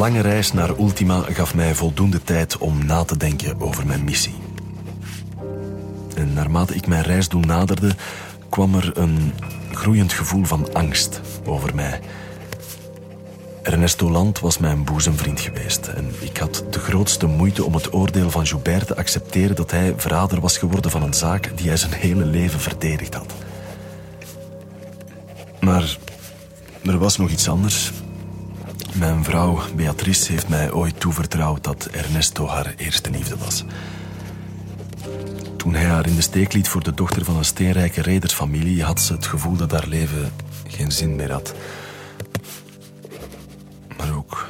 Lange reis naar Ultima gaf mij voldoende tijd om na te denken over mijn missie. En naarmate ik mijn reisdoel naderde, kwam er een groeiend gevoel van angst over mij. Ernesto Land was mijn boezemvriend geweest en ik had de grootste moeite om het oordeel van Joubert te accepteren dat hij verrader was geworden van een zaak die hij zijn hele leven verdedigd had. Maar er was nog iets anders. Mijn vrouw Beatrice heeft mij ooit toevertrouwd dat Ernesto haar eerste liefde was. Toen hij haar in de steek liet voor de dochter van een steenrijke redersfamilie, had ze het gevoel dat haar leven geen zin meer had. Maar ook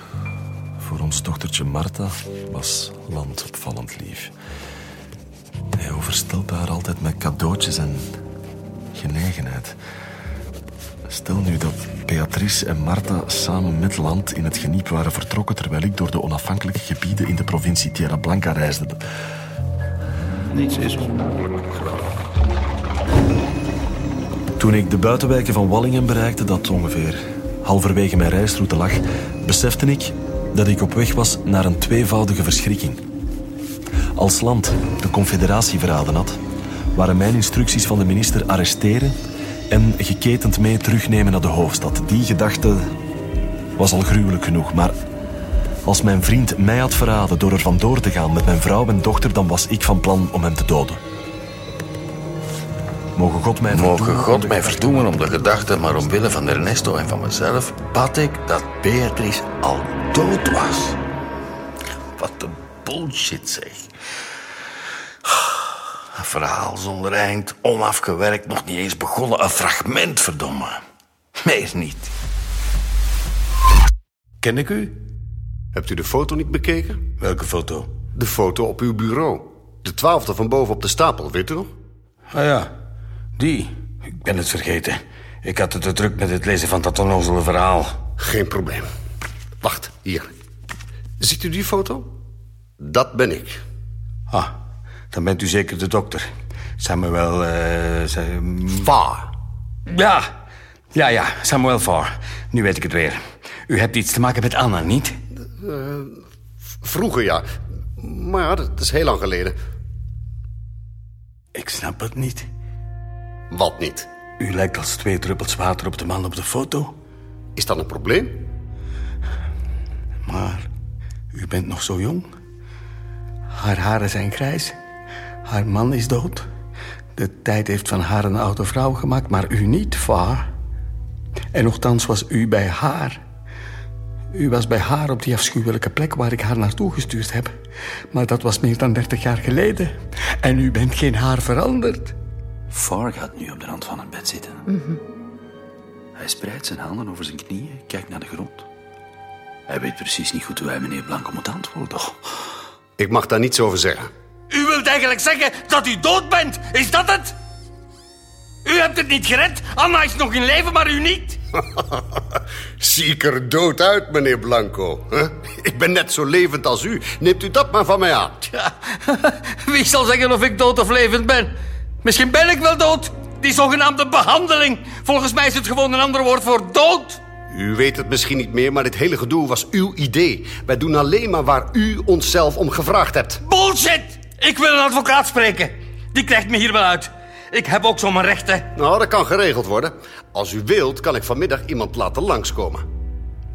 voor ons dochtertje Marta was Land opvallend lief. Hij overstelde haar altijd met cadeautjes en genegenheid. Stel nu dat Beatrice en Marta samen met Land in het geniep waren vertrokken terwijl ik door de onafhankelijke gebieden in de provincie Tierra Blanca reisde. Niets is onmogelijk. Toen ik de buitenwijken van Wallingen bereikte, dat ongeveer halverwege mijn reisroute lag, besefte ik dat ik op weg was naar een tweevoudige verschrikking. Als land de confederatie verraden had, waren mijn instructies van de minister arresteren en geketend mee terugnemen naar de hoofdstad. Die gedachte was al gruwelijk genoeg, maar als mijn vriend mij had verraden door er vandoor te gaan met mijn vrouw en dochter, dan was ik van plan om hem te doden. Mogen God mij Mogen verdoemen God om de mij verdoemen om de gedachte, maar omwille van Ernesto en van mezelf, bad ik dat Beatrice al dood was. Wat een bullshit zeg. Een verhaal zonder eind, onafgewerkt, nog niet eens begonnen. Een fragment, verdomme. Meer niet. Ken ik u? Hebt u de foto niet bekeken? Welke foto? De foto op uw bureau. De twaalfde van boven op de stapel, weet u nog? Ah ja, die. Ik ben het vergeten. Ik had het te druk met het lezen van dat onnozele verhaal. Geen probleem. Wacht, hier. Ziet u die foto? Dat ben ik. Ah, dan bent u zeker de dokter. Samuel, eh... Sa- Va. Ja, ja, ja, Samuel Farr. Nu weet ik het weer. U hebt iets te maken met Anna, niet? Vroeger ja. Maar ja, dat is heel lang geleden. Ik snap het niet. Wat niet? U lijkt als twee druppels water op de man op de foto. Is dat een probleem? Maar u bent nog zo jong. Haar haren zijn grijs. Haar man is dood. De tijd heeft van haar een oude vrouw gemaakt, maar u niet, Farr. En nochtans was u bij haar. U was bij haar op die afschuwelijke plek waar ik haar naartoe gestuurd heb. Maar dat was meer dan dertig jaar geleden. En u bent geen haar veranderd. Far gaat nu op de rand van het bed zitten. Hij spreidt zijn handen over zijn knieën, kijkt naar de grond. Hij weet precies niet goed hoe hij meneer Blanco moet antwoorden. Oh, Ik mag daar niets over zeggen. U wilt eigenlijk zeggen dat u dood bent? Is dat het? U hebt het niet gered. Anna is nog in leven, maar u niet. Zie ik er dood uit, meneer Blanco? Ik ben net zo levend als u. Neemt u dat maar van mij aan. Ja, wie zal zeggen of ik dood of levend ben? Misschien ben ik wel dood. Die zogenaamde behandeling. Volgens mij is het gewoon een ander woord voor dood. U weet het misschien niet meer, maar dit hele gedoe was uw idee. Wij doen alleen maar waar u onszelf om gevraagd hebt. Bullshit! Ik wil een advocaat spreken. Die krijgt me hier wel uit. Ik heb ook zo mijn rechten. Nou, dat kan geregeld worden. Als u wilt, kan ik vanmiddag iemand laten langskomen.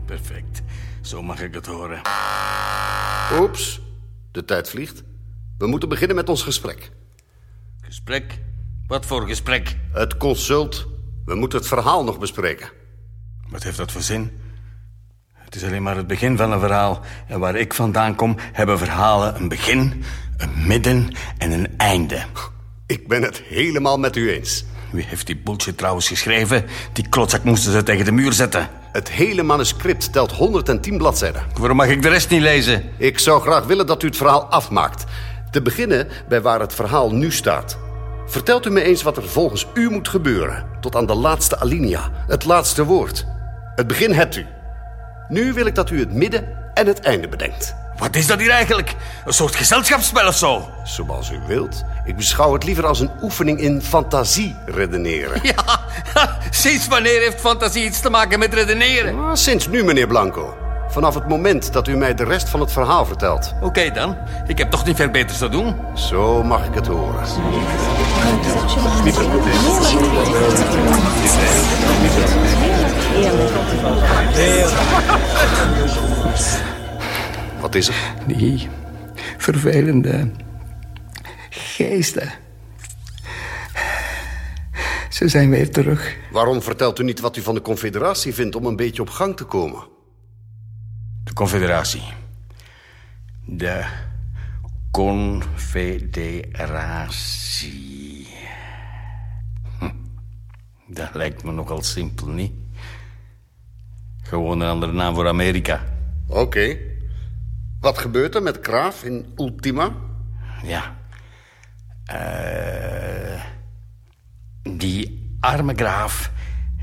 Perfect. Zo mag ik het horen. Oeps, de tijd vliegt. We moeten beginnen met ons gesprek. Gesprek? Wat voor gesprek? Het consult. We moeten het verhaal nog bespreken. Wat heeft dat voor zin? Het is alleen maar het begin van een verhaal. En waar ik vandaan kom, hebben verhalen een begin, een midden en een einde. Ik ben het helemaal met u eens. Wie heeft die bullshit trouwens geschreven? Die klotzak moesten ze tegen de muur zetten. Het hele manuscript telt 110 bladzijden. Waarom mag ik de rest niet lezen? Ik zou graag willen dat u het verhaal afmaakt. Te beginnen bij waar het verhaal nu staat. Vertelt u me eens wat er volgens u moet gebeuren. Tot aan de laatste alinea, het laatste woord. Het begin hebt u. Nu wil ik dat u het midden en het einde bedenkt. Wat is dat hier eigenlijk? Een soort gezelschapsspel of zo? Zoals u wilt. Ik beschouw het liever als een oefening in fantasie redeneren. Ja, sinds wanneer heeft fantasie iets te maken met redeneren? Ah, sinds nu, meneer Blanco. Vanaf het moment dat u mij de rest van het verhaal vertelt. Oké dan, ik heb toch niet veel beters te doen. Zo mag ik het horen. Wat is er? Die vervelende geesten. Ze zijn weer terug. Waarom vertelt u niet wat u van de Confederatie vindt om een beetje op gang te komen? De Confederatie. De Confederatie. Hm. Dat lijkt me nogal simpel, niet? Gewoon een andere naam voor Amerika. Oké. Wat gebeurt er met Graaf in Ultima? Ja. Eh, die arme graaf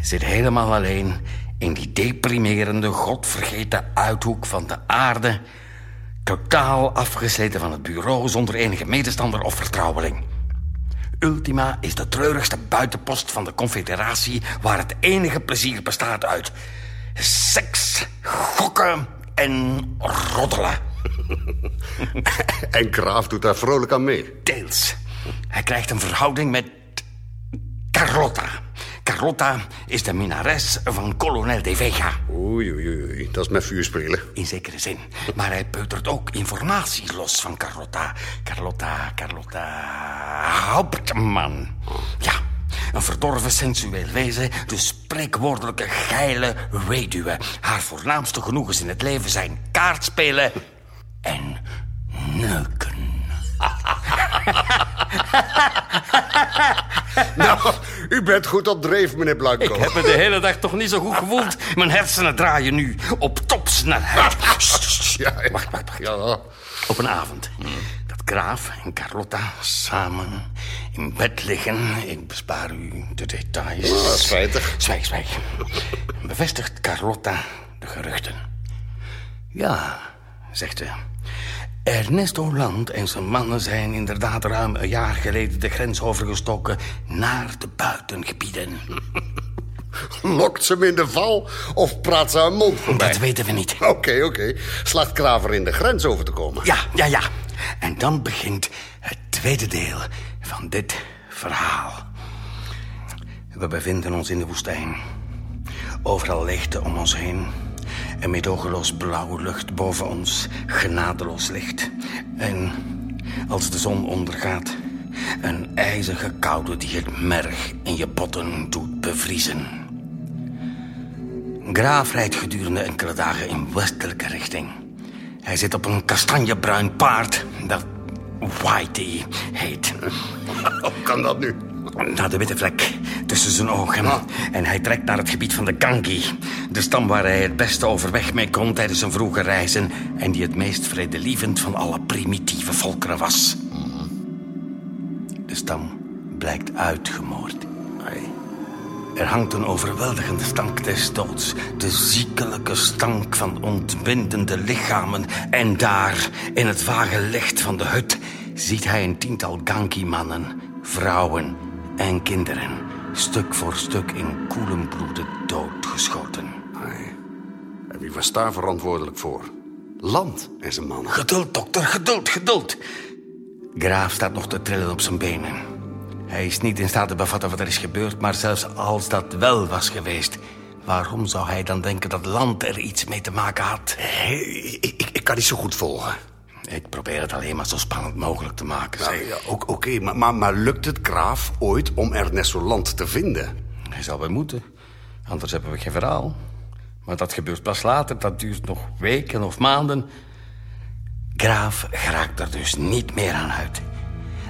zit helemaal alleen in die deprimerende, godvergeten uithoek van de aarde. Totaal afgesleten van het bureau zonder enige medestander of vertrouweling. Ultima is de treurigste buitenpost van de Confederatie... waar het enige plezier bestaat uit seks, gokken en roddelen. en Graaf doet daar vrolijk aan mee. Deels. Hij krijgt een verhouding met Carlotta. Carlotta is de minares van kolonel de Vega. Oei, oei, oei. Dat is met vuur spelen. In zekere zin. Maar hij peutert ook informatie los van Carlotta. Carlotta, Carlotta... Hauptman. Ja, een verdorven sensueel wezen, de spreekwoordelijke geile weduwe. Haar voornaamste genoegens in het leven zijn kaartspelen en neuken. nou, u bent goed op dreef, meneer Blanco. Ik heb me de hele dag toch niet zo goed gevoeld. Mijn hersenen draaien nu op topsnelheid. Ja. Wacht, wacht, wacht. Ja. Op een avond Graaf en Carlotta samen in bed liggen. Ik bespaar u de details. Is spijtig. Zwijg, zwijg. Bevestigt Carlotta de geruchten. Ja, zegt ze. Ernesto Land en zijn mannen zijn inderdaad ruim een jaar geleden de grens overgestoken naar de buitengebieden. Lokt ze hem in de val of praat ze haar mond voorbij? Dat weten we niet. Oké, oké. Slaagt Graaf er in de grens over te komen? Ja, ja, ja. En dan begint het tweede deel van dit verhaal. We bevinden ons in de woestijn. Overal leegte om ons heen. Een medogeloos blauwe lucht boven ons. Genadeloos licht. En als de zon ondergaat... een ijzige koude die het merg in je botten doet bevriezen. Graaf rijdt gedurende enkele dagen in westelijke richting. Hij zit op een kastanjebruin paard dat Whitey heet. Hoe kan dat nu? Naar de witte vlek tussen zijn ogen. En hij trekt naar het gebied van de Gangi. De stam waar hij het beste overweg mee kon tijdens zijn vroege reizen. En die het meest vredelievend van alle primitieve volkeren was. De stam blijkt uitgemoord. Er hangt een overweldigende stank des doods. De ziekelijke stank van ontbindende lichamen. En daar, in het vage licht van de hut... ziet hij een tiental Ganki-mannen, vrouwen en kinderen... stuk voor stuk in koelen bloede doodgeschoten. Nee. En wie was daar verantwoordelijk voor? Land en zijn mannen. Geduld, dokter, geduld, geduld. Graaf staat nog te trillen op zijn benen. Hij is niet in staat te bevatten wat er is gebeurd, maar zelfs als dat wel was geweest... waarom zou hij dan denken dat land er iets mee te maken had? Ik, ik, ik kan niet zo goed volgen. Ik probeer het alleen maar zo spannend mogelijk te maken. Nou, ja, Oké, maar, maar, maar lukt het Graaf ooit om Ernesto Land te vinden? Hij zou wel moeten, anders hebben we geen verhaal. Maar dat gebeurt pas later, dat duurt nog weken of maanden. Graaf geraakt er dus niet meer aan uit.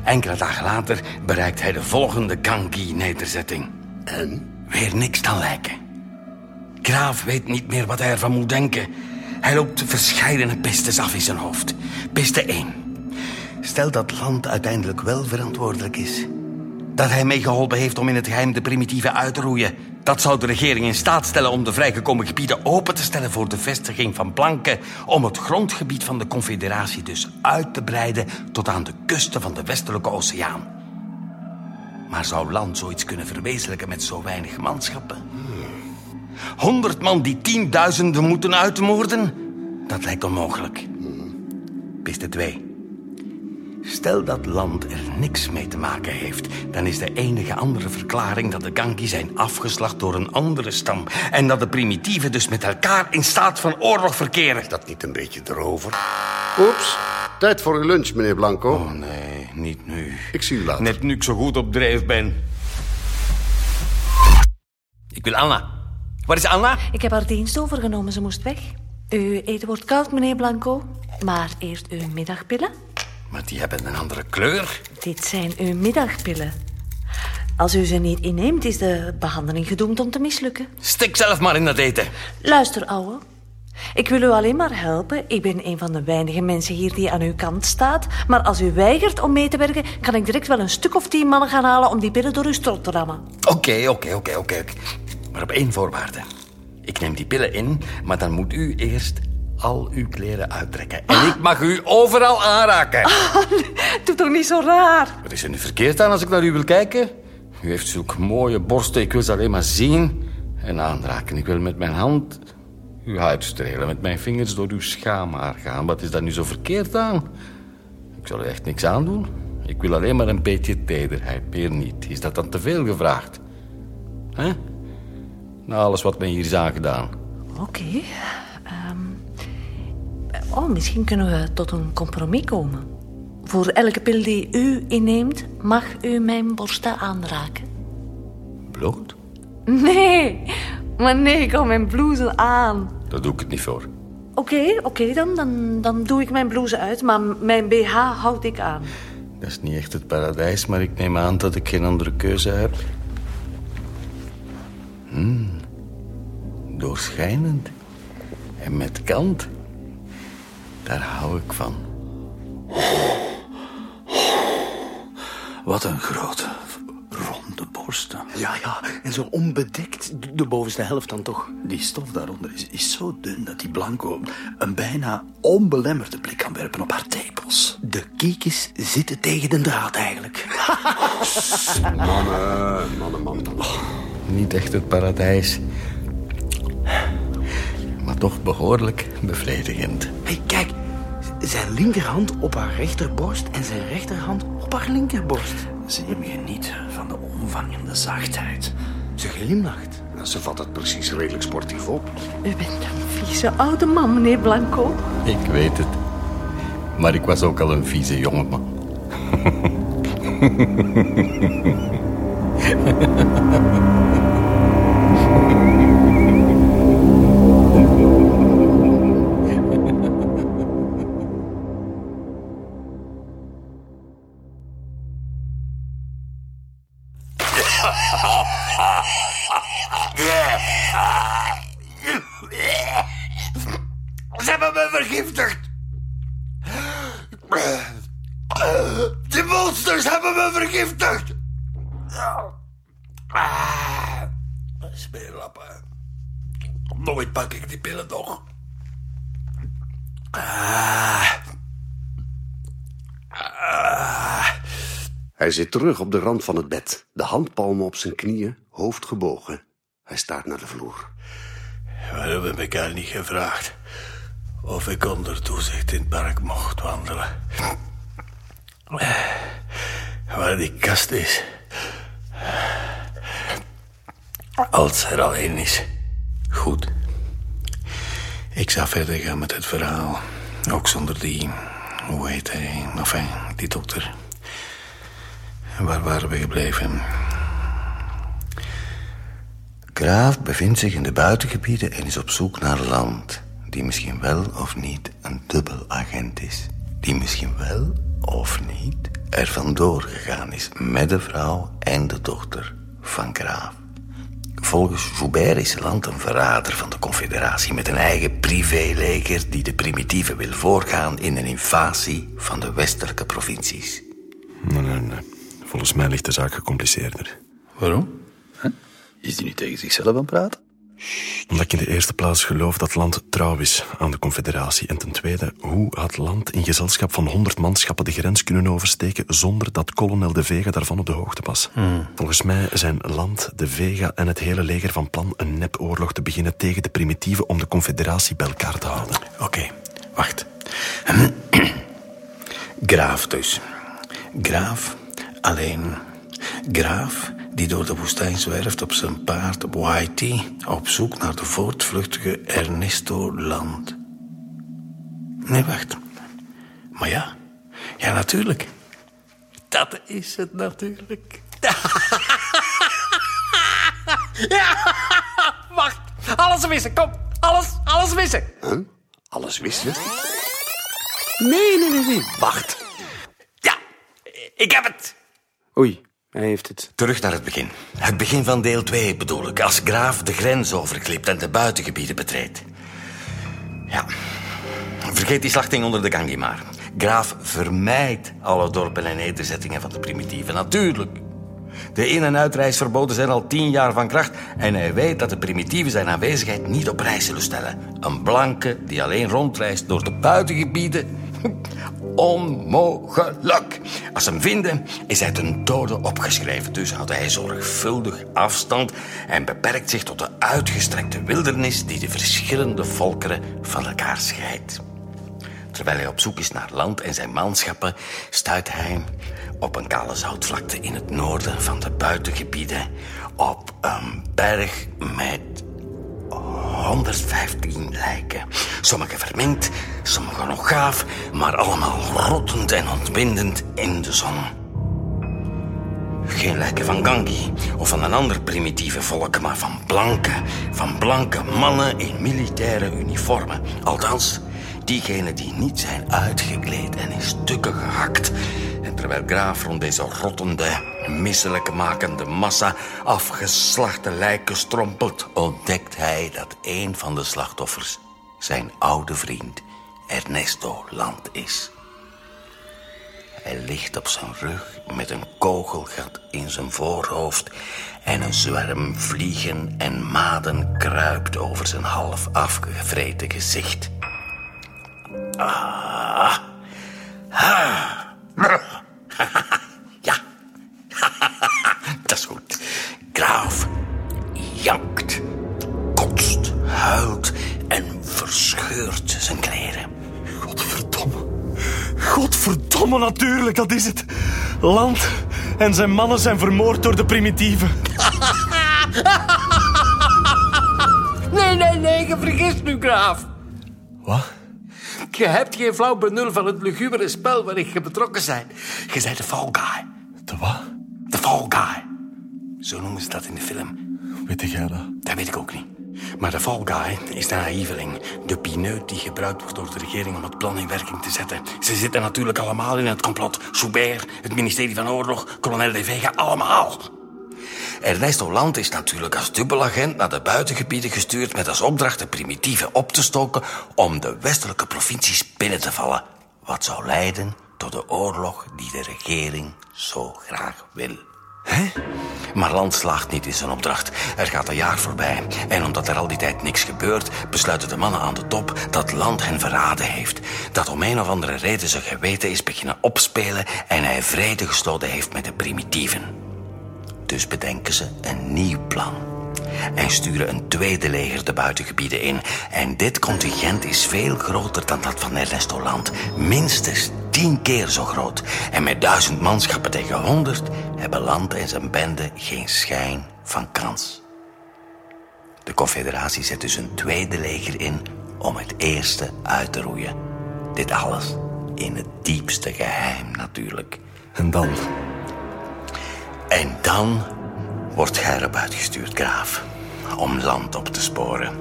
Enkele dagen later bereikt hij de volgende Gangi-nederzetting. En? Weer niks dan lijken. Graaf weet niet meer wat hij ervan moet denken. Hij loopt verscheidene pistes af in zijn hoofd. Piste 1. Stel dat land uiteindelijk wel verantwoordelijk is. Dat hij meegeholpen heeft om in het geheim de primitieven uit te roeien. Dat zou de regering in staat stellen om de vrijgekomen gebieden open te stellen voor de vestiging van blanken. Om het grondgebied van de confederatie dus uit te breiden tot aan de kusten van de westelijke oceaan. Maar zou land zoiets kunnen verwezenlijken met zo weinig manschappen? Honderd man die tienduizenden moeten uitmoorden? Dat lijkt onmogelijk. Piste 2. Stel dat land er niks mee te maken heeft... dan is de enige andere verklaring dat de Gangi zijn afgeslacht door een andere stam... en dat de primitieven dus met elkaar in staat van oorlog verkeren. Is dat niet een beetje erover? Oeps, tijd voor uw lunch, meneer Blanco. Oh nee, niet nu. Ik zie u later. Net nu ik zo goed op dreef ben. Ik wil Anna. Waar is Anna? Ik heb haar dienst overgenomen, ze moest weg. Uw eten wordt koud, meneer Blanco. Maar eerst uw middagpillen. Maar die hebben een andere kleur. Dit zijn uw middagpillen. Als u ze niet inneemt, is de behandeling gedoemd om te mislukken. Stik zelf maar in dat eten. Luister, ouwe. Ik wil u alleen maar helpen. Ik ben een van de weinige mensen hier die aan uw kant staat. Maar als u weigert om mee te werken... kan ik direct wel een stuk of tien mannen gaan halen... om die pillen door uw strot te rammen. Oké, oké, oké, oké. Maar op één voorwaarde. Ik neem die pillen in, maar dan moet u eerst al uw kleren uittrekken. En ik mag u overal aanraken. Doe toch niet zo raar. Wat is er nu verkeerd aan als ik naar u wil kijken? U heeft zulke mooie borsten. Ik wil ze alleen maar zien en aanraken. Ik wil met mijn hand uw huid strelen. Met mijn vingers door uw schaamhaar gaan. Wat is daar nu zo verkeerd aan? Ik zal u echt niks aandoen. Ik wil alleen maar een beetje tederheid, meer niet. Is dat dan te veel gevraagd? Hè? Na alles wat mij hier is aangedaan. Oké. ehm, oh, misschien kunnen we tot een compromis komen. Voor elke pil die u inneemt, mag u mijn borsten aanraken. Bloot? Nee, maar nee, ik hou mijn blouse aan. Daar doe ik het niet voor. Oké, oké, dan, dan, dan doe ik mijn blouse uit, maar mijn BH houd ik aan. Dat is niet echt het paradijs, maar ik neem aan dat ik geen andere keuze heb. Hmm. Doorschijnend. En met kant. Daar hou ik van. Wat een grote, ronde borsten. Ja, ja, en zo onbedekt, de bovenste helft dan toch. Die stof daaronder is, is zo dun dat die Blanco een bijna onbelemmerde blik kan werpen op haar tepels. De kiekjes zitten tegen de draad eigenlijk. Mannen, mannen, mannen. Niet echt het paradijs. Toch behoorlijk bevredigend. Hé, kijk, zijn linkerhand op haar rechterborst en zijn rechterhand op haar linkerborst. Zie hem genieten van de omvang en de zachtheid. Ze glimlacht. Ze vat het precies redelijk sportief op. U bent een vieze oude man, meneer Blanco. Ik weet het. Maar ik was ook al een vieze jongeman. Ze vergiftigd. Die monsters hebben me vergiftigd. Ah, Smeerlappen. Nooit pak ik die pillen nog. Ah. Ah. Hij zit terug op de rand van het bed, de handpalmen op zijn knieën, hoofd gebogen. Hij staart naar de vloer. We hebben elkaar niet gevraagd of ik onder toezicht in het park mocht wandelen. Waar die kast is. Als er alleen is. Goed. Ik zou verder gaan met het verhaal. Ook zonder die... Hoe heet hij? Enfin, die dokter. Waar waren we gebleven? Graaf bevindt zich in de buitengebieden en is op zoek naar land. Die misschien wel of niet een dubbelagent is. Die misschien wel of niet er vandoor gegaan is met de vrouw en de dochter van Graaf. Volgens Joubert is land een verrader van de confederatie met een eigen privéleger die de primitieven wil voorgaan in een invasie van de westelijke provincies. Nee, nee, nee. Volgens mij ligt de zaak gecompliceerder. Waarom? Is die nu tegen zichzelf aan het praten? Omdat ik in de eerste plaats geloof dat land trouw is aan de Confederatie. En ten tweede, hoe had land in gezelschap van honderd manschappen de grens kunnen oversteken zonder dat kolonel De Vega daarvan op de hoogte was? Volgens mij zijn land, De Vega en het hele leger van plan een nepoorlog te beginnen tegen de primitieven om de Confederatie bij elkaar te houden. Oké, wacht. Graaf dus. Graaf alleen. Graaf die door de woestijn zwerft op zijn paard Whitey op zoek naar de voortvluchtige Ernesto Land. Nee, wacht. Maar ja, ja, natuurlijk. Dat is het natuurlijk. Wacht, alles wissen, kom. Alles, alles wissen. Alles wisten? Nee, nee, nee, nee. Wacht. Ja, ik heb het. Oei, hij heeft het. Terug naar het begin. Het begin van deel 2 bedoel ik. Als Graaf de grens overklipt en de buitengebieden betreedt. Ja. Vergeet die slachting onder de Gangi maar. Graaf vermijdt alle dorpen en nederzettingen van de primitieven. Natuurlijk. De in- en uitreisverboden zijn al tien jaar van kracht... en hij weet dat de primitieven zijn aanwezigheid niet op prijs zullen stellen. Een blanke die alleen rondreist door de buitengebieden... Onmogelijk. Als ze hem vinden, is hij ten dode opgeschreven. Dus houdt hij zorgvuldig afstand en beperkt zich tot de uitgestrekte wildernis die de verschillende volkeren van elkaar scheidt. Terwijl hij op zoek is naar land en zijn manschappen, stuit hij op een kale zoutvlakte in het noorden van de buitengebieden op een berg met 115 lijken. Sommige verminkt, sommige nog gaaf, maar allemaal rottend en ontbindend in de zon. Geen lijken van Gangi of van een ander primitieve volk, maar van blanke, van blanke mannen in militaire uniformen. Althans, diegenen die niet zijn uitgekleed en in stukken gehakt. Terwijl Graaf rond deze rottende, misselijk makende massa afgeslachte lijken strompelt, ontdekt hij dat een van de slachtoffers zijn oude vriend Ernesto Land is. Hij ligt op zijn rug met een kogelgat in zijn voorhoofd en een zwerm vliegen en maden kruipt over zijn half afgevreten gezicht. Ah. Ah. Ja. Dat is goed. Graaf jankt, kotst, huilt en verscheurt zijn kleren. Godverdomme. Godverdomme, natuurlijk, dat is het. Land en zijn mannen zijn vermoord door de primitieven. Nee, nee, nee, je vergist nu, graaf. Wat? Je hebt geen flauw benul van het lugubere spel waarin je betrokken bent. Je bent de fall guy. De wat? De fall guy. Zo noemen ze dat in de film. Weet jij dat? Dat weet ik ook niet. Maar de fall guy is de naïveling. De pineut die gebruikt wordt door de regering om het plan in werking te zetten. Ze zitten natuurlijk allemaal in het complot. Joubert, het ministerie van Oorlog, kolonel de Vega, allemaal. Ernesto Land is natuurlijk als dubbelagent naar de buitengebieden gestuurd met als opdracht de primitieven op te stoken om de westelijke provincies binnen te vallen. Wat zou leiden tot de oorlog die de regering zo graag wil. Maar Land slaagt niet in zijn opdracht. Er gaat een jaar voorbij. En omdat er al die tijd niks gebeurt, besluiten de mannen aan de top dat Land hen verraden heeft. Dat om een of andere reden zijn geweten is beginnen opspelen en hij vrede gesloten heeft met de primitieven. Dus bedenken ze een nieuw plan. En sturen een tweede leger de buitengebieden in. En dit contingent is veel groter dan dat van Ernesto Land. Minstens tien keer zo groot. En met duizend manschappen tegen honderd hebben Land en zijn bende geen schijn van kans. De Confederatie zet dus een tweede leger in om het eerste uit te roeien. Dit alles in het diepste geheim natuurlijk. En dan? En dan wordt gij erop uitgestuurd, graaf. Om land op te sporen.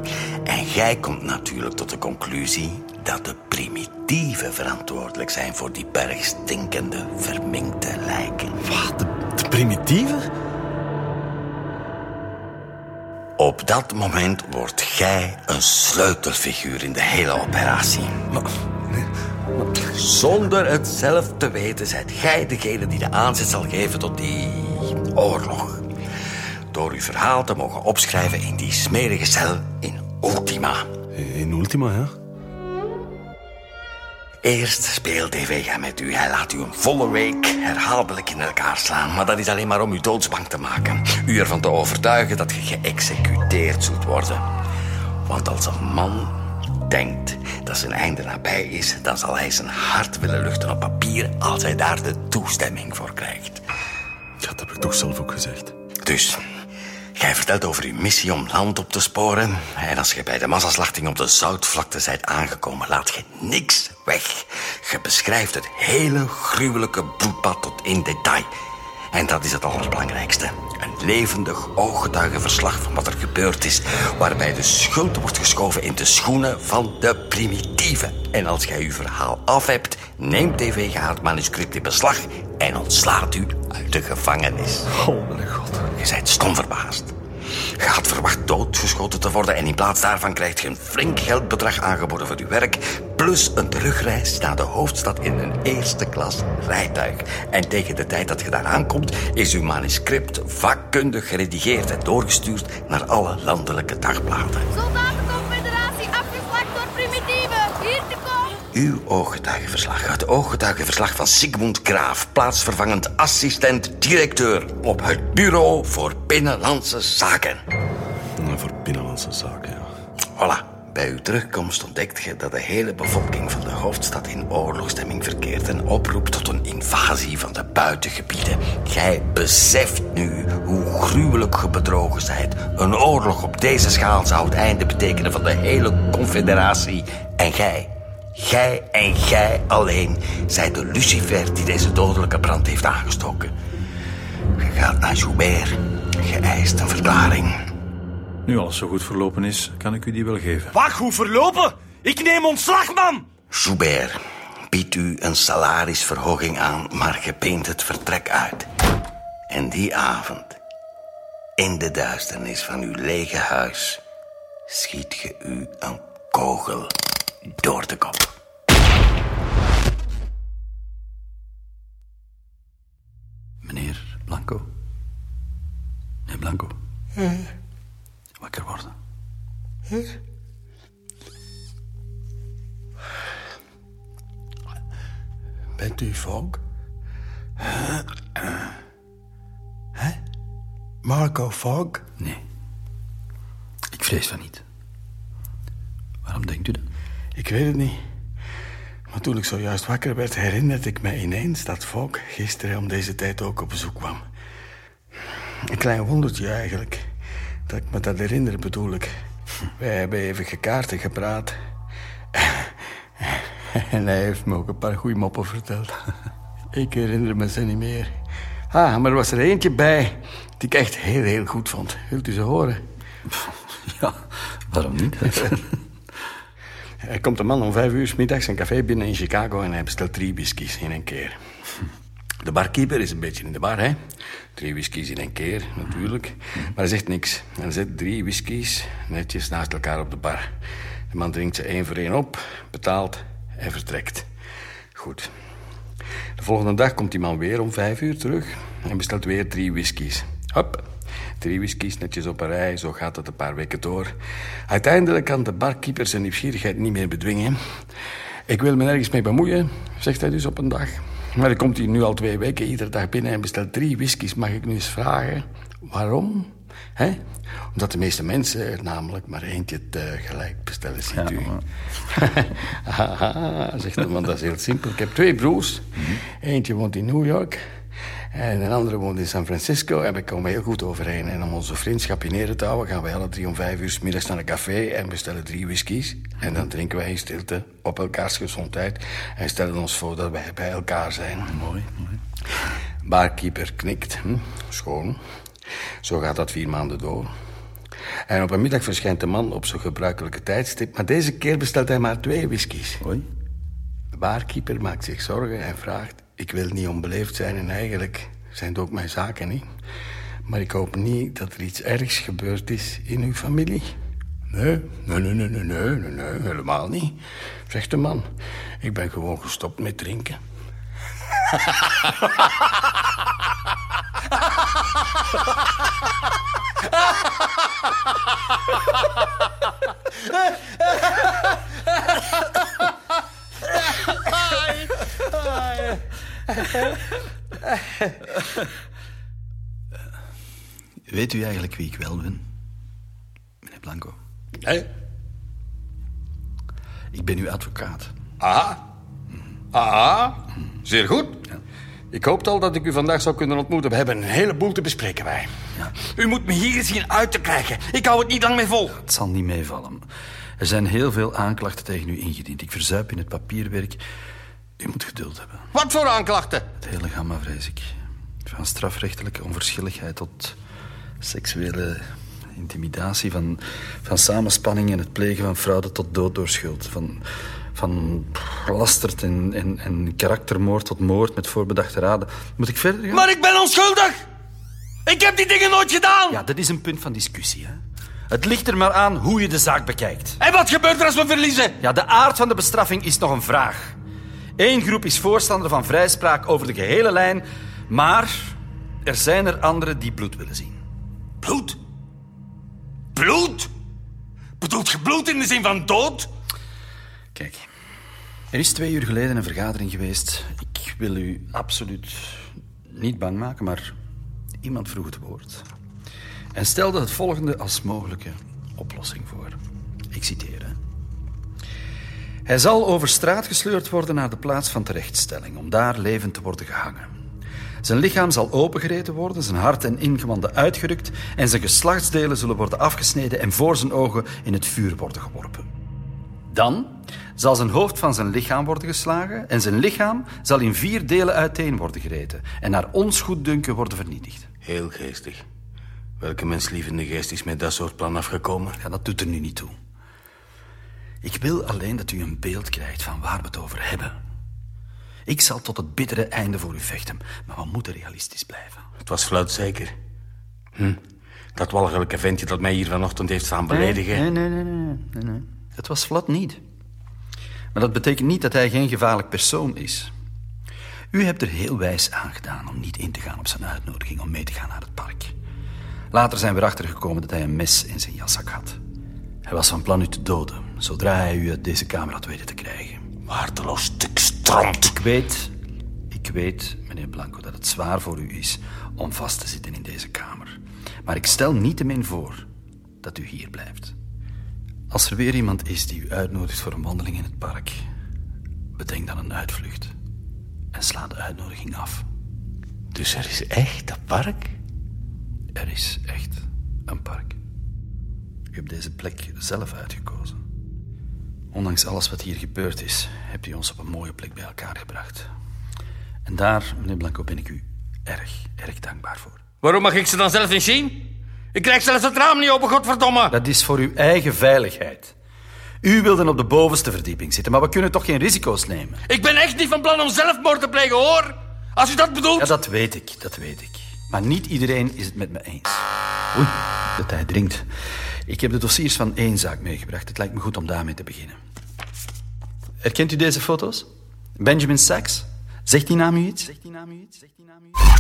En jij komt natuurlijk tot de conclusie dat de primitieven verantwoordelijk zijn voor die berg stinkende, verminkte lijken. Wat? De, de primitieven? Op dat moment wordt gij een sleutelfiguur in de hele operatie. Zonder het zelf te weten, zijt gij degene die de aanzet zal geven tot die oorlog. door uw verhaal te mogen opschrijven in die smerige cel in Ultima. In Ultima, ja? Eerst speelt DVG met u. Hij laat u een volle week herhaaldelijk in elkaar slaan. Maar dat is alleen maar om u doodsbang te maken. U ervan te overtuigen dat je geëxecuteerd zult worden. Want als een man denkt dat zijn einde nabij is... dan zal hij zijn hart willen luchten op papier... als hij daar de toestemming voor krijgt. Dat heb ik toch zelf ook gezegd. Dus, jij vertelt over uw missie om land op te sporen. En als je bij de massaslachting op de zoutvlakte bent aangekomen, laat je niks weg. Je beschrijft het hele gruwelijke bloedbad tot in detail. En dat is het allerbelangrijkste. Een levendig ooggetuigenverslag van wat er gebeurd is. Waarbij de schuld wordt geschoven in de schoenen van de primitieven. En als jij uw verhaal af hebt, neemt TVG het manuscript in beslag en ontslaat u uit de gevangenis. Oh, mijn god. Je bent stom verbaasd. Had verwacht doodgeschoten te worden en in plaats daarvan krijgt je een flink geldbedrag aangeboden voor je werk, plus een terugreis naar de hoofdstad in een eerste klas rijtuig. En tegen de tijd dat je daar aankomt, is uw manuscript vakkundig geredigeerd en doorgestuurd naar alle landelijke dagbladen afgeslacht door primitieven. Hier te komen. Uw ooggetuigenverslag. Het ooggetuigenverslag van Sigmund Graaf, plaatsvervangend assistent-directeur op het Bureau voor Binnenlandse Zaken. Voor binnenlandse zaken, ja. Voilà. Bij uw terugkomst ontdekt je dat de hele bevolking van de hoofdstad in oorlogstemming verkeert en oproept tot een invasie van de buitengebieden. Gij beseft nu hoe gruwelijk ge bedrogen zijt. Een oorlog op deze schaal zou het einde betekenen van de hele confederatie. En gij, gij en gij alleen, zijt de lucifer die deze dodelijke brand heeft aangestoken. Je gaat naar Joubert. Je eist een verklaring. Nu alles zo goed verlopen is, kan ik u die wel geven. Wacht, hoe verlopen? Ik neem ontslag, man! Joubert biedt u een salarisverhoging aan, maar je peent het vertrek uit. En die avond, in de duisternis van uw lege huis, schiet je u een kogel door de kop. Meneer Blanco. Meneer Blanco. Wakker worden. Bent u Fogg? Hè? Marco Fogg? Nee. Ik vrees van niet. Waarom denkt u dat? Ik weet het niet. Maar toen ik zojuist wakker werd, herinnerde ik me ineens dat Fogg gisteren om deze tijd ook op bezoek kwam. Een klein wondertje eigenlijk. Dat ik me dat herinner, bedoel ik. Wij hebben even gekaart en gepraat. En hij heeft me ook een paar goede moppen verteld. Ik herinner me ze niet meer. Ah, maar er was er eentje bij die ik echt heel, heel goed vond. Wilt u ze horen? Ja, waarom niet? Er komt een man om vijf uur 's middags een café binnen in Chicago... en hij bestelt drie whiskies in een keer. De barkeeper is een beetje in de bar, hè. Drie whiskies in een keer, natuurlijk. Maar hij zegt niks. Hij zet drie whiskies netjes naast elkaar op de bar. De man drinkt ze één voor één op, betaalt en vertrekt. Goed. De volgende dag komt die man weer om vijf uur terug... en bestelt weer drie whiskies. Hop, drie whiskies netjes op een rij. Zo gaat het een paar weken door. Uiteindelijk kan de barkeeper zijn nieuwsgierigheid niet meer bedwingen. Ik wil me nergens mee bemoeien, zegt hij dus op een dag. Maar dan komt hij nu al twee weken iedere dag binnen en bestelt drie whiskies. Mag ik nu eens vragen waarom? Hè? Omdat de meeste mensen er namelijk maar eentje tegelijk bestellen, ziet u. Haha, zegt de man, dat is heel simpel. Ik heb twee broers. Eentje woont in New York en een andere woont in San Francisco. En we komen heel goed overeen. En om onze vriendschap in ere te houden... gaan wij alle drie om vijf uur middags naar een café... en bestellen drie whiskies. En dan drinken wij in stilte op elkaars gezondheid... en stellen ons voor dat wij bij elkaar zijn. mooi, mooi. Barkeeper knikt. Hm? Schoon. Zo gaat dat vier maanden door. En op een middag verschijnt de man op zijn gebruikelijke tijdstip... maar deze keer bestelt hij maar twee whiskies. Hoi. De barkeeper maakt zich zorgen en vraagt... Ik wil niet onbeleefd zijn en eigenlijk zijn het ook mijn zaken niet. Maar ik hoop niet dat er iets ergs gebeurd is in uw familie. Nee, nee, nee, nee, nee, nee, nee, helemaal niet. Zegt de man. Ik ben gewoon gestopt met drinken. Weet u eigenlijk wie ik wel ben? Meneer Blanco. Hé? Ik ben uw advocaat. Aha. Aha. Zeer goed. Ik hoopte al dat ik u vandaag zou kunnen ontmoeten. We hebben een heleboel te bespreken, wij. Ja. U moet me hier zien uit te krijgen. Ik hou het niet lang meer vol. Het zal niet meevallen. Er zijn heel veel aanklachten tegen u ingediend. Ik verzuip in het papierwerk. U moet geduld hebben. Wat voor aanklachten? Het hele gamma, vrees ik. Van strafrechtelijke onverschilligheid tot seksuele intimidatie, van, van samenspanning en het plegen van fraude tot dood door schuld. Van, van lastert en, en, en karaktermoord tot moord met voorbedachte raden. Moet ik verder gaan? Maar ik ben onschuldig! Ik heb die dingen nooit gedaan! Ja, dat is een punt van discussie, hè. Het ligt er maar aan hoe je de zaak bekijkt. En wat gebeurt er als we verliezen? Ja, de aard van de bestraffing is nog een vraag. Eén groep is voorstander van vrijspraak over de gehele lijn, maar er zijn er anderen die bloed willen zien. Bloed? Bloed? Bedoelt je bloed in de zin van dood? Kijk, er is twee uur geleden een vergadering geweest. Ik wil u absoluut niet bang maken, maar iemand vroeg het woord. En stelde het volgende als mogelijke oplossing voor. Ik citeer. Hij zal over straat gesleurd worden naar de plaats van terechtstelling, om daar levend te worden gehangen. Zijn lichaam zal opengereten worden, zijn hart en ingewanden uitgerukt en zijn geslachtsdelen zullen worden afgesneden en voor zijn ogen in het vuur worden geworpen. Dan zal zijn hoofd van zijn lichaam worden geslagen en zijn lichaam zal in vier delen uiteen worden gereten en naar ons goeddunken worden vernietigd. Heel geestig. Welke menslievende geest is met dat soort plan afgekomen? Ja, dat doet er nu niet toe. Ik wil alleen dat u een beeld krijgt van waar we het over hebben. Ik zal tot het bittere einde voor u vechten, maar we moeten realistisch blijven. Het was fluit zeker. Hm. Dat walgelijke ventje dat mij hier vanochtend heeft staan beledigen. Nee, nee, nee, nee, nee, nee. Het was Vlad niet. Maar dat betekent niet dat hij geen gevaarlijk persoon is. U hebt er heel wijs aan gedaan om niet in te gaan op zijn uitnodiging om mee te gaan naar het park. Later zijn we erachter gekomen dat hij een mes in zijn jaszak had. Hij was van plan u te doden, zodra hij u uit deze kamer had weten te krijgen. Waardeloos stuk stront. Ik weet, ik weet, meneer Blanco, dat het zwaar voor u is om vast te zitten in deze kamer. Maar ik stel niettemin voor dat u hier blijft. Als er weer iemand is die u uitnodigt voor een wandeling in het park, bedenk dan een uitvlucht en sla de uitnodiging af. Dus er is echt dat park? Er is echt een park. U hebt deze plek zelf uitgekozen. Ondanks alles wat hier gebeurd is, hebt u ons op een mooie plek bij elkaar gebracht. En daar, meneer Blanco, ben ik u erg, erg dankbaar voor. Waarom mag ik ze dan zelf niet zien? Ik krijg zelfs het raam niet open, godverdomme. Dat is voor uw eigen veiligheid. U wilde op de bovenste verdieping zitten, maar we kunnen toch geen risico's nemen? Ik ben echt niet van plan om zelfmoord te plegen, hoor. Als u dat bedoelt. Ja, dat weet ik, dat weet ik. Maar niet iedereen is het met me eens. Oei, de tijd dringt. Ik heb de dossiers van één zaak meegebracht. Het lijkt me goed om daarmee te beginnen. Herkent u deze foto's? Benjamin Sachs? Zegt die naam u iets? Zegt die naam u iets? Zegt die naam u iets?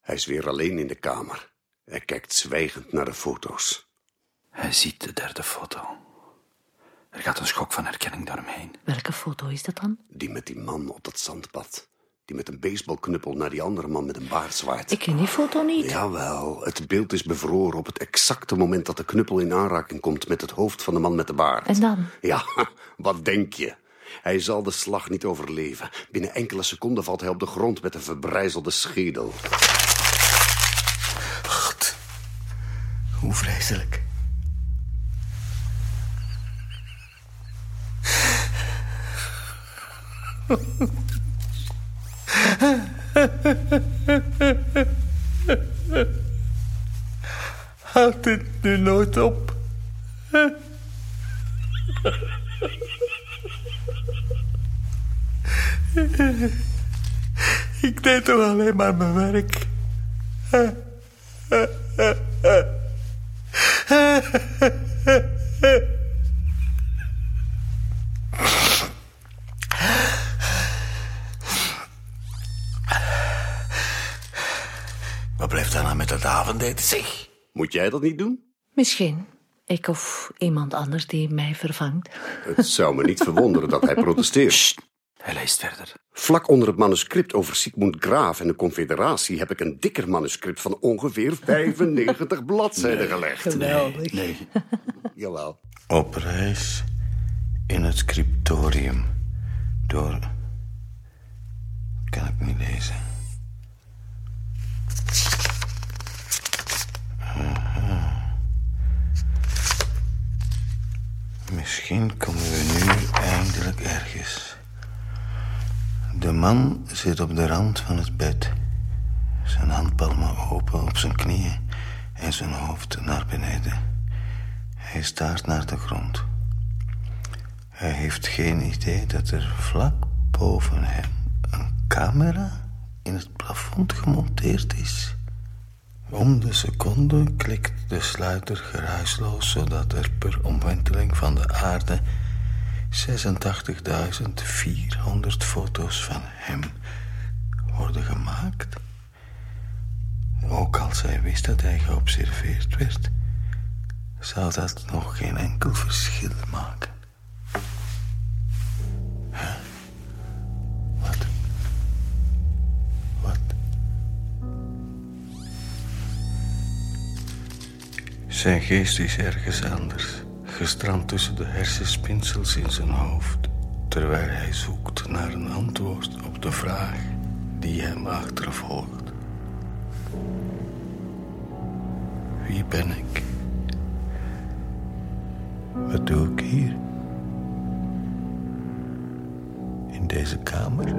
Hij is weer alleen in de kamer. Hij kijkt zwijgend naar de foto's. Hij ziet de derde foto. Er gaat een schok van herkenning door hem heen. Welke foto is dat dan? Die met die man op dat zandpad. Die met een baseballknuppel naar die andere man met een baard zwaait. Ik ken die foto niet. Jawel, het beeld is bevroren op het exacte moment dat de knuppel in aanraking komt met het hoofd van de man met de baard. En dan? Ja, wat denk je? Hij zal de slag niet overleven. Binnen enkele seconden valt hij op de grond met een verbrijzelde schedel. God, hoe vreselijk. Houd dit nu nooit op. Ik deed toch alleen maar mijn werk. Wat blijft dan nou zeg? Moet jij dat niet doen? Misschien. Ik of iemand anders die mij vervangt. Het zou me niet verwonderen dat hij protesteert. Hij leest verder. Vlak onder het manuscript over Sigmund Graaf en de Confederatie heb ik een dikker manuscript van ongeveer 95 bladzijden gelegd. Geweldig. Nee, Jawel. Op reis in het scriptorium door... Kan ik niet lezen. Misschien komen we nu eindelijk ergens. De man zit op de rand van het bed. Zijn handpalmen open op zijn knieën en zijn hoofd naar beneden. Hij staart naar de grond. Hij heeft geen idee dat er vlak boven hem een camera in het plafond gemonteerd is. Om de seconde klikt de sluiter geruisloos, zodat er per omwenteling van de aarde 86.400 foto's van hem worden gemaakt. Ook als hij wist dat hij geobserveerd werd, zou dat nog geen enkel verschil maken. Zijn geest is ergens anders, gestrand tussen de hersenspinsels in zijn hoofd, terwijl hij zoekt naar een antwoord op de vraag die hem achtervolgt. Wie ben ik? Wat doe ik hier? In deze kamer?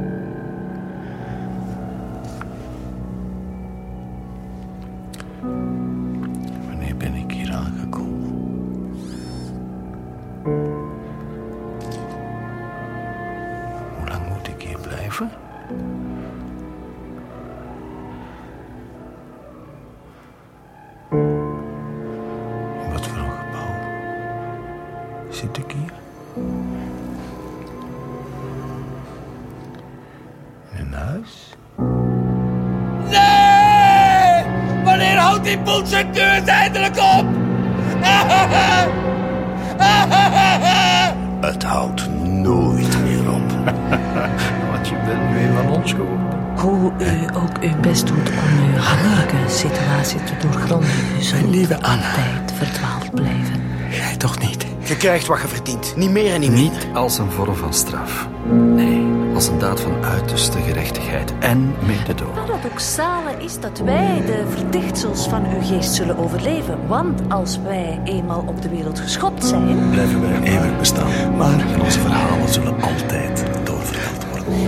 Want je bent nu een van ons geworden. Hoe u ook uw best doet om uw hamelijke situatie te doorgronden, u zult lieve Anna. altijd verdwaald blijven. Jij toch niet? Je krijgt wat je verdient. Niet meer en niet minder. Niet als een vorm van straf. Nee, als een daad van uiterste gerechtigheid en mededogen. paradoxale is dat wij de verdichtsels van uw geest zullen overleven. Want als wij eenmaal op de wereld geschopt zijn... Blijven wij eeuwig bestaan. Maar onze verhalen zullen altijd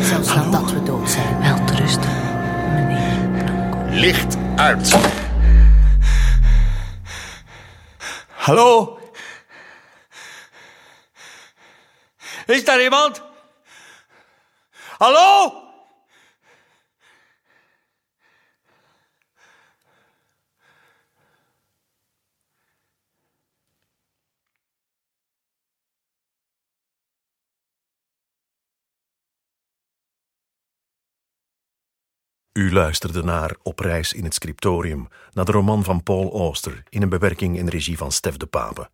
Zelfs nadat we dood zijn. Wel rusten, meneer Blanco. Licht uit. Hallo? Is daar iemand? Hallo? U luisterde naar Op reis in het scriptorium, naar de roman van Paul Auster in een bewerking en regie van Stef de Pape.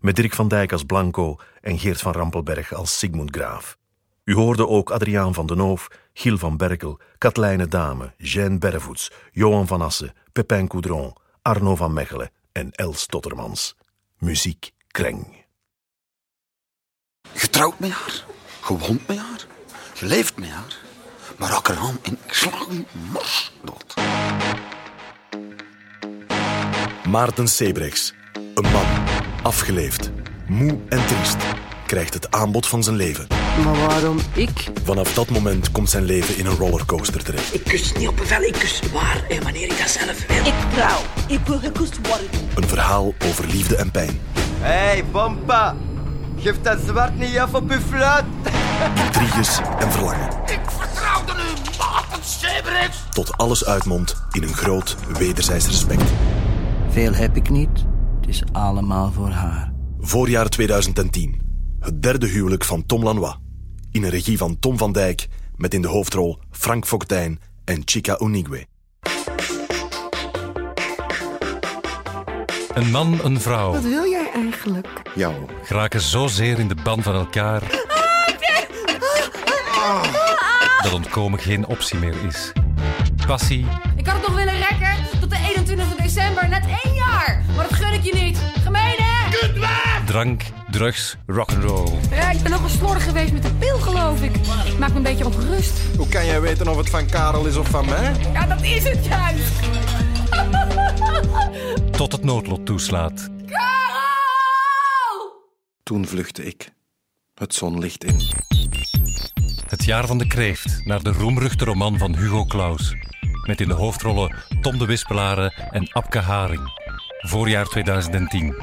Met Dirk van Dijk als Blanco en Geert van Rampelberg als Sigmund Graaf. U hoorde ook Adriaan van den Hoof, Giel van Berkel, Katlijne Dame, Jeanne Berrevoets, Johan van Assen, Pepijn Coudron, Arno van Mechelen en Els Tottermans. Muziek Kreng. Je trouwt met haar. Je woont met haar. Je leeft met haar. Maar raak er aan en ik u mors dood. Maarten Sebrechts, een man, afgeleefd, moe en triest, krijgt het aanbod van zijn leven. Maar waarom ik? Vanaf dat moment komt zijn leven in een rollercoaster terecht. Ik kus niet op bevel, ik kus waar en wanneer ik dat zelf wil. Ik trouw. Ik wil gekust worden. Een verhaal over liefde en pijn, Hé, hey, Bompa. Geef dat zwart niet af op uw fluit. intriges en verlangen. Ik vertrouwde u, Sebrechts. Tot alles uitmondt in een groot wederzijds respect. Veel heb ik niet. Het is allemaal voor haar. Voorjaar 2010. Het derde huwelijk van Tom Lanois. In een regie van Tom van Dijk, met in de hoofdrol Frank Foktijn en Chica Unigwe. Een man, een vrouw. Wat wil jij eigenlijk? Jou. Geraken zozeer in de band van elkaar dat ontkomen geen optie meer is. Passie, Ik had het nog willen rekken tot de 21 december, net één jaar. Maar dat gun ik je niet. Gemeen, hè? drank, drugs, rock'n'roll. Ja, ik ben nog wel slordig geweest met de pil, geloof ik. Ik maak me een beetje ongerust. Hoe kan jij weten of het van Karel is of van mij? Ja, dat is het juist. Tot het noodlot toeslaat. Toen vluchtte ik. Het zonlicht in. Het jaar van de kreeft naar de roemruchte roman van Hugo Claus. Met in de hoofdrollen Tom de Wispelare en Abke Haring. Voorjaar 2010.